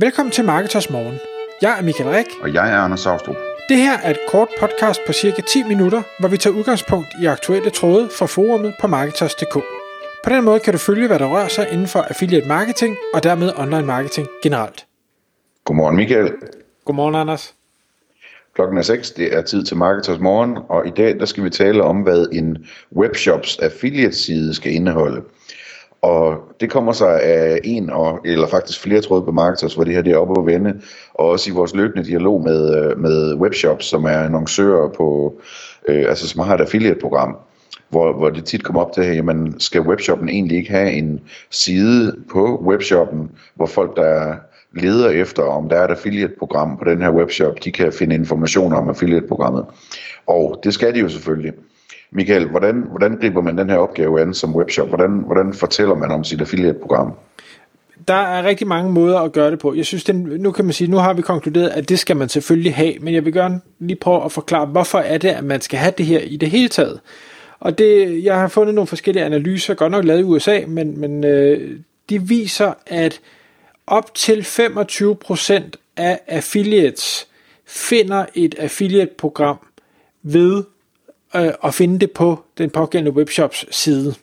Velkommen til Marketers Morgen. Jeg er Michael Rik. Og jeg er Anders Saustrup. Det her er et kort podcast på cirka 10 minutter, hvor vi tager udgangspunkt i aktuelle tråde fra forumet på Marketers.dk. På den måde kan du følge, hvad der rører sig inden for affiliate marketing og dermed online marketing generelt. Godmorgen Michael. Godmorgen Anders. Klokken er 6, det er tid til Marketers Morgen, og i dag der skal vi tale om, hvad en webshops affiliate side skal indeholde. Og det kommer sig af en, og, eller faktisk flere tråde på Marketers, hvor det her det er oppe at vende, og også i vores løbende dialog med, øh, med webshops, som er annoncører på, øh, altså som har et affiliate-program, hvor, hvor det tit kommer op til, jamen skal webshoppen egentlig ikke have en side på webshoppen, hvor folk, der leder efter, om der er et affiliate-program på den her webshop, de kan finde information om affiliate-programmet. Og det skal de jo selvfølgelig. Michael, hvordan, hvordan griber man den her opgave an som webshop? Hvordan, hvordan fortæller man om sit affiliate-program? Der er rigtig mange måder at gøre det på. Jeg synes, den, nu kan man sige, nu har vi konkluderet, at det skal man selvfølgelig have, men jeg vil gerne lige prøve at forklare, hvorfor er det, at man skal have det her i det hele taget. Og det, jeg har fundet nogle forskellige analyser, godt nok lavet i USA, men, men øh, de viser, at op til 25% af affiliates finder et affiliate-program ved øh, at finde det på den pågældende webshops side.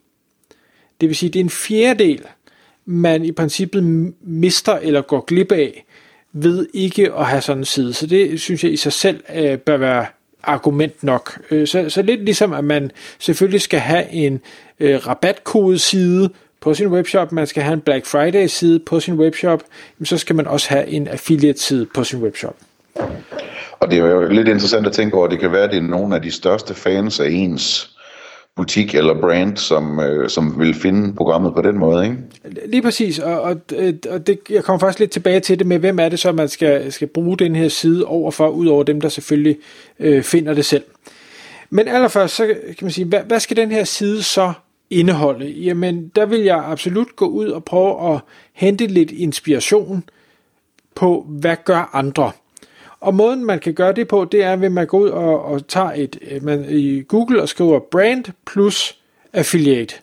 Det vil sige, at det er en fjerdedel, man i princippet mister eller går glip af ved ikke at have sådan en side. Så det synes jeg i sig selv øh, bør være argument nok. Øh, så, så lidt ligesom, at man selvfølgelig skal have en øh, rabatkodeside på sin webshop, man skal have en Black Friday side på sin webshop, så skal man også have en affiliate side på sin webshop. Og det er jo lidt interessant at tænke over, at det kan være, at det er nogle af de største fans af ens butik eller brand, som, øh, som vil finde programmet på den måde, ikke? Lige præcis, og, og, øh, og det, jeg kommer faktisk lidt tilbage til det med, hvem er det så, man skal, skal bruge den her side overfor, ud over dem, der selvfølgelig øh, finder det selv. Men allerførst, så kan man sige, hvad, hvad skal den her side så indeholde? Jamen, der vil jeg absolut gå ud og prøve at hente lidt inspiration på, hvad gør andre? Og måden man kan gøre det på, det er ved at man går ud og, og tager et, øh, man i Google og skriver brand plus affiliate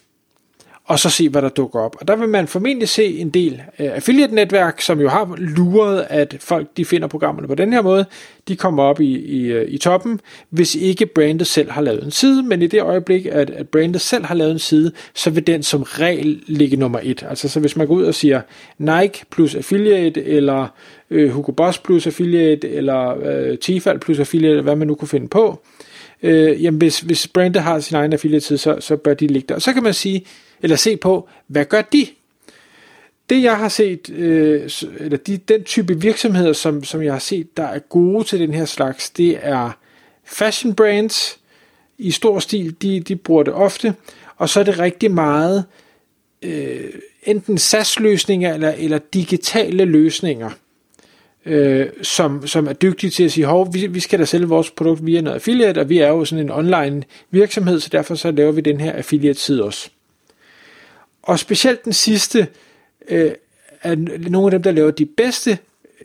og så se, hvad der dukker op. Og der vil man formentlig se en del øh, affiliate-netværk, som jo har luret, at folk de finder programmerne på den her måde. De kommer op i, i, øh, i toppen, hvis ikke brandet selv har lavet en side, men i det øjeblik, at, at brandet selv har lavet en side, så vil den som regel ligge nummer et. Altså så hvis man går ud og siger Nike plus affiliate, eller øh, Hugo Boss plus affiliate, eller øh, Tefal plus affiliate, hvad man nu kunne finde på, øh, jamen hvis, hvis brandet har sin egen affiliate side, så, så bør de ligge der. Og så kan man sige, eller se på, hvad gør de? Det jeg har set, øh, eller de, den type virksomheder, som, som jeg har set, der er gode til den her slags, det er fashion brands i stor stil, de, de bruger det ofte, og så er det rigtig meget øh, enten SaaS-løsninger eller, eller digitale løsninger, øh, som, som er dygtige til at sige, hov, vi, vi skal da sælge vores produkt via noget affiliate, og vi er jo sådan en online virksomhed, så derfor så laver vi den her affiliate-side også. Og specielt den sidste øh, er nogle af dem, der laver de bedste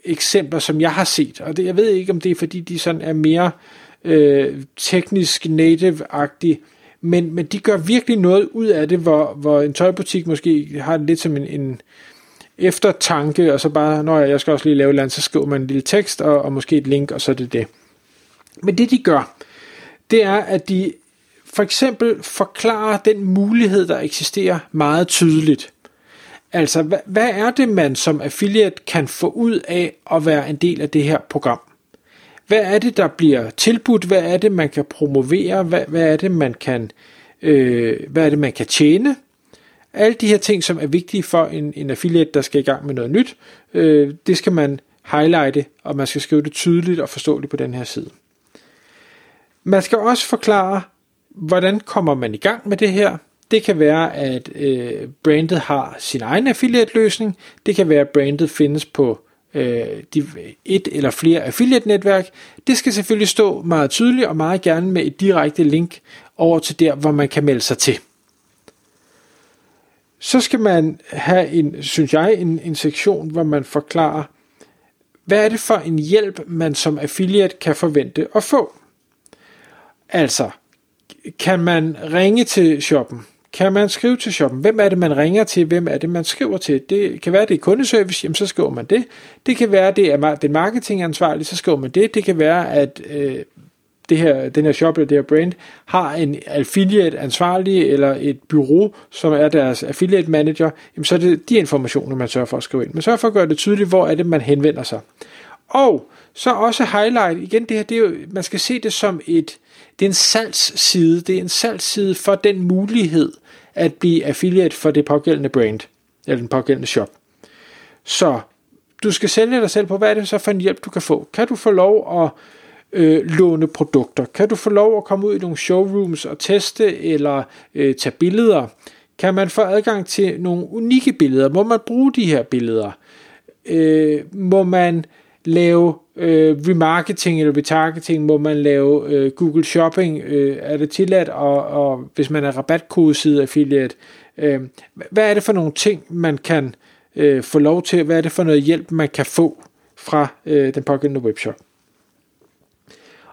eksempler, som jeg har set. Og det, jeg ved ikke, om det er, fordi de sådan er mere øh, teknisk native-agtige, men, men de gør virkelig noget ud af det, hvor, hvor en tøjbutik måske har det lidt som en, en eftertanke, og så bare, når jeg skal også lige lave et eller andet, så skriver man en lille tekst, og, og måske et link, og så er det det. Men det de gør, det er, at de for eksempel forklare den mulighed, der eksisterer meget tydeligt. Altså, hvad, hvad er det, man som affiliate kan få ud af at være en del af det her program? Hvad er det, der bliver tilbudt? Hvad er det, man kan promovere? Hvad, hvad er det, man kan, øh, hvad er det, man kan tjene? Alle de her ting, som er vigtige for en, en affiliate, der skal i gang med noget nyt, øh, det skal man highlighte, og man skal skrive det tydeligt og forståeligt på den her side. Man skal også forklare, hvordan kommer man i gang med det her? Det kan være, at øh, brandet har sin egen affiliate-løsning. Det kan være, at brandet findes på øh, de, et eller flere affiliate-netværk. Det skal selvfølgelig stå meget tydeligt og meget gerne med et direkte link over til der, hvor man kan melde sig til. Så skal man have en, synes jeg, en, en sektion, hvor man forklarer, hvad er det for en hjælp, man som affiliate kan forvente at få. Altså, kan man ringe til shoppen? kan man skrive til shoppen. Hvem er det, man ringer til? Hvem er det, man skriver til? Det kan være, det er kundeservice, jamen så skriver man det. Det kan være, det er den marketingansvarlige, så skriver man det. Det kan være, at øh, det her, den her shop eller det her brand har en affiliate ansvarlig eller et bureau, som er deres affiliate manager, jamen så er det de informationer, man sørger for at skrive ind. Man sørger for at gøre det tydeligt, hvor er det, man henvender sig. Og så også highlight, igen det her, det er jo, man skal se det som et, det er en salgsside, det er en salgsside for den mulighed at blive affiliate for det pågældende brand, eller den pågældende shop. Så du skal sælge dig selv på, hvad er det så for en hjælp, du kan få? Kan du få lov at øh, låne produkter? Kan du få lov at komme ud i nogle showrooms og teste eller øh, tage billeder? Kan man få adgang til nogle unikke billeder? Må man bruge de her billeder? Øh, må man lave øh, remarketing eller retargeting? Må man lave øh, Google Shopping? Øh, er det tilladt, og, og hvis man er rabatkodeside affiliate? Øh, hvad er det for nogle ting, man kan øh, få lov til? Hvad er det for noget hjælp, man kan få fra øh, den pågældende webshop?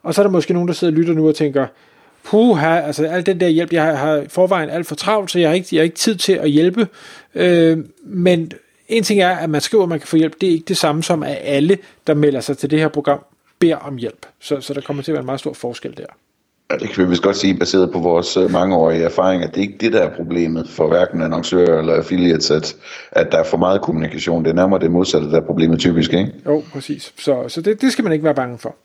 Og så er der måske nogen, der sidder og lytter nu og tænker, puha, altså al den der hjælp, jeg har, har forvejen alt for travlt, så jeg har ikke, jeg har ikke tid til at hjælpe. Øh, men en ting er, at man skriver, at man kan få hjælp. Det er ikke det samme som, at alle, der melder sig til det her program, beder om hjælp. Så, så der kommer til at være en meget stor forskel der. Ja, det kan vi vist godt sige, baseret på vores øh, mangeårige erfaring, at det ikke er det, der er problemet for hverken annoncører eller affiliates, at, at der er for meget kommunikation. Det er nærmere det modsatte, der er problemet typisk, ikke? Jo, præcis. Så, så det, det skal man ikke være bange for.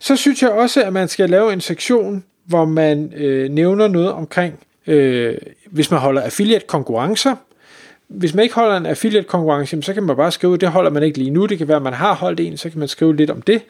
Så synes jeg også, at man skal lave en sektion, hvor man øh, nævner noget omkring, øh, hvis man holder affiliate-konkurrencer. Hvis man ikke holder en affiliate-konkurrence, så kan man bare skrive, det holder man ikke lige nu. Det kan være, at man har holdt en, så kan man skrive lidt om det.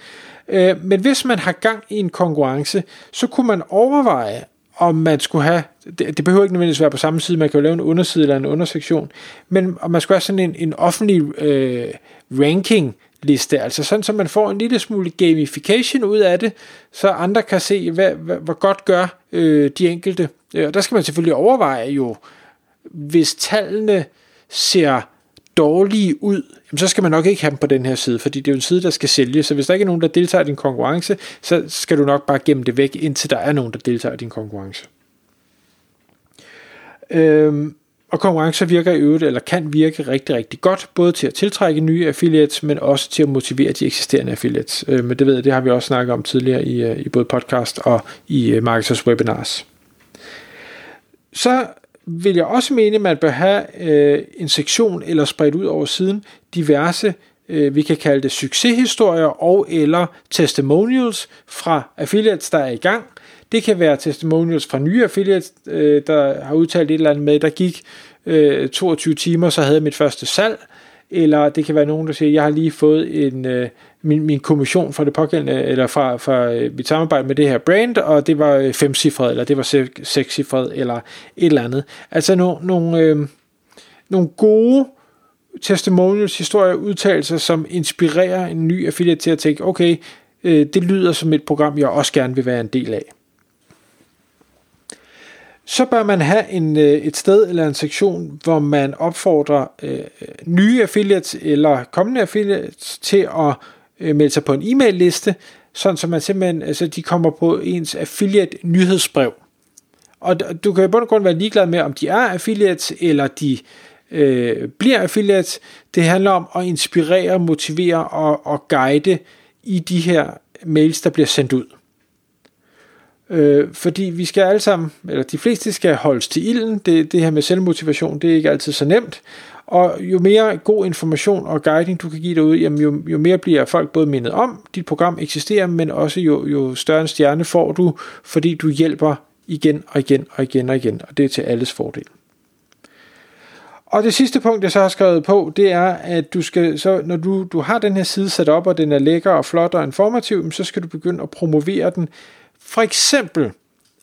Øh, men hvis man har gang i en konkurrence, så kunne man overveje, om man skulle have, det, det behøver ikke nødvendigvis være på samme side, man kan jo lave en underside eller en undersektion, men om man skulle have sådan en, en offentlig øh, ranking liste, altså sådan, så man får en lille smule gamification ud af det, så andre kan se, hvad, hvad, hvor godt gør øh, de enkelte. Øh, og der skal man selvfølgelig overveje jo, hvis tallene ser dårlige ud, jamen så skal man nok ikke have dem på den her side, fordi det er jo en side, der skal sælge. Så hvis der ikke er nogen, der deltager i din konkurrence, så skal du nok bare gemme det væk, indtil der er nogen, der deltager i din konkurrence. Øhm, og konkurrencer virker i øvrigt, eller kan virke rigtig, rigtig godt, både til at tiltrække nye affiliates, men også til at motivere de eksisterende affiliates. Øh, men det ved jeg, det har vi også snakket om tidligere i, øh, i både podcast og i uh, Marketers Webinars. Så vil jeg også mene, at man bør have øh, en sektion eller spredt ud over siden diverse, øh, vi kan kalde det succeshistorier og eller testimonials fra affiliates, der er i gang. Det kan være testimonials fra nye affiliates, øh, der har udtalt et eller andet med, der gik øh, 22 timer, så havde jeg mit første salg. Eller det kan være nogen, der siger, jeg har lige fået en, øh, min, min kommission fra det pågældende, eller fra, fra øh, mit samarbejde med det her brand, og det var øh, femcifret, eller det var sekscifret, eller et eller andet. Altså no, nogle, øh, nogle gode testimonials, historier, udtalelser, som inspirerer en ny affiliate til at tænke, okay, øh, det lyder som et program, jeg også gerne vil være en del af så bør man have en, øh, et sted eller en sektion, hvor man opfordrer øh, nye affiliates eller kommende affiliates til at øh, melde sig på en e-mail liste, sådan så man simpelthen, altså de kommer på ens affiliate nyhedsbrev. Og du kan i bund og grund være ligeglad med, om de er affiliates, eller de øh, bliver affiliates. Det handler om at inspirere, motivere og, og guide i de her mails, der bliver sendt ud. Øh, fordi vi skal alle sammen, eller de fleste skal holdes til ilden. Det, det her med selvmotivation, det er ikke altid så nemt. Og jo mere god information og guiding du kan give derude, jamen jo, jo mere bliver folk både mindet om, dit program eksisterer, men også jo, jo større en stjerne får du, fordi du hjælper igen og igen og igen og igen, og det er til alles fordel. Og det sidste punkt, jeg så har skrevet på, det er, at du skal, så når du, du har den her side sat op, og den er lækker og flot og informativ, så skal du begynde at promovere den for eksempel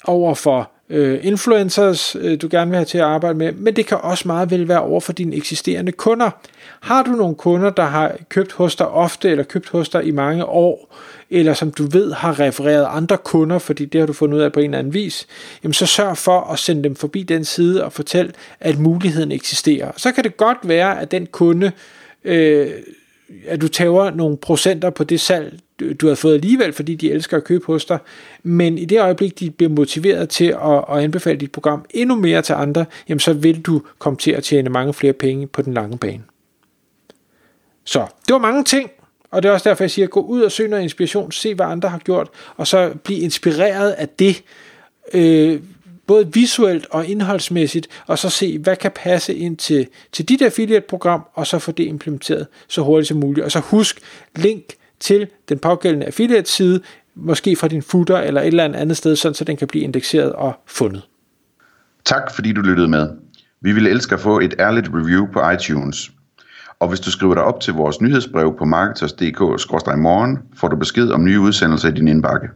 over for øh, influencers, øh, du gerne vil have til at arbejde med, men det kan også meget vel være over for dine eksisterende kunder. Har du nogle kunder, der har købt hos dig ofte, eller købt hos dig i mange år, eller som du ved har refereret andre kunder, fordi det har du fundet ud af på en eller anden vis, jamen så sørg for at sende dem forbi den side og fortæl, at muligheden eksisterer. Så kan det godt være, at den kunde øh, at du tager nogle procenter på det salg, du har fået alligevel, fordi de elsker at købe hos dig. Men i det øjeblik, de bliver motiveret til at, at anbefale dit program endnu mere til andre, jamen så vil du komme til at tjene mange flere penge på den lange bane. Så det var mange ting, og det er også derfor, jeg siger, gå ud og søg noget inspiration, se hvad andre har gjort, og så bliv inspireret af det, øh, både visuelt og indholdsmæssigt, og så se, hvad kan passe ind til, til dit affiliate-program, og så få det implementeret så hurtigt som muligt. Og så husk link til den pågældende affiliate-side, måske fra din footer eller et eller andet sted, sådan så den kan blive indekseret og fundet. Tak fordi du lyttede med. Vi ville elske at få et ærligt review på iTunes. Og hvis du skriver dig op til vores nyhedsbrev på marketers.dk-morgen, får du besked om nye udsendelser i din indbakke.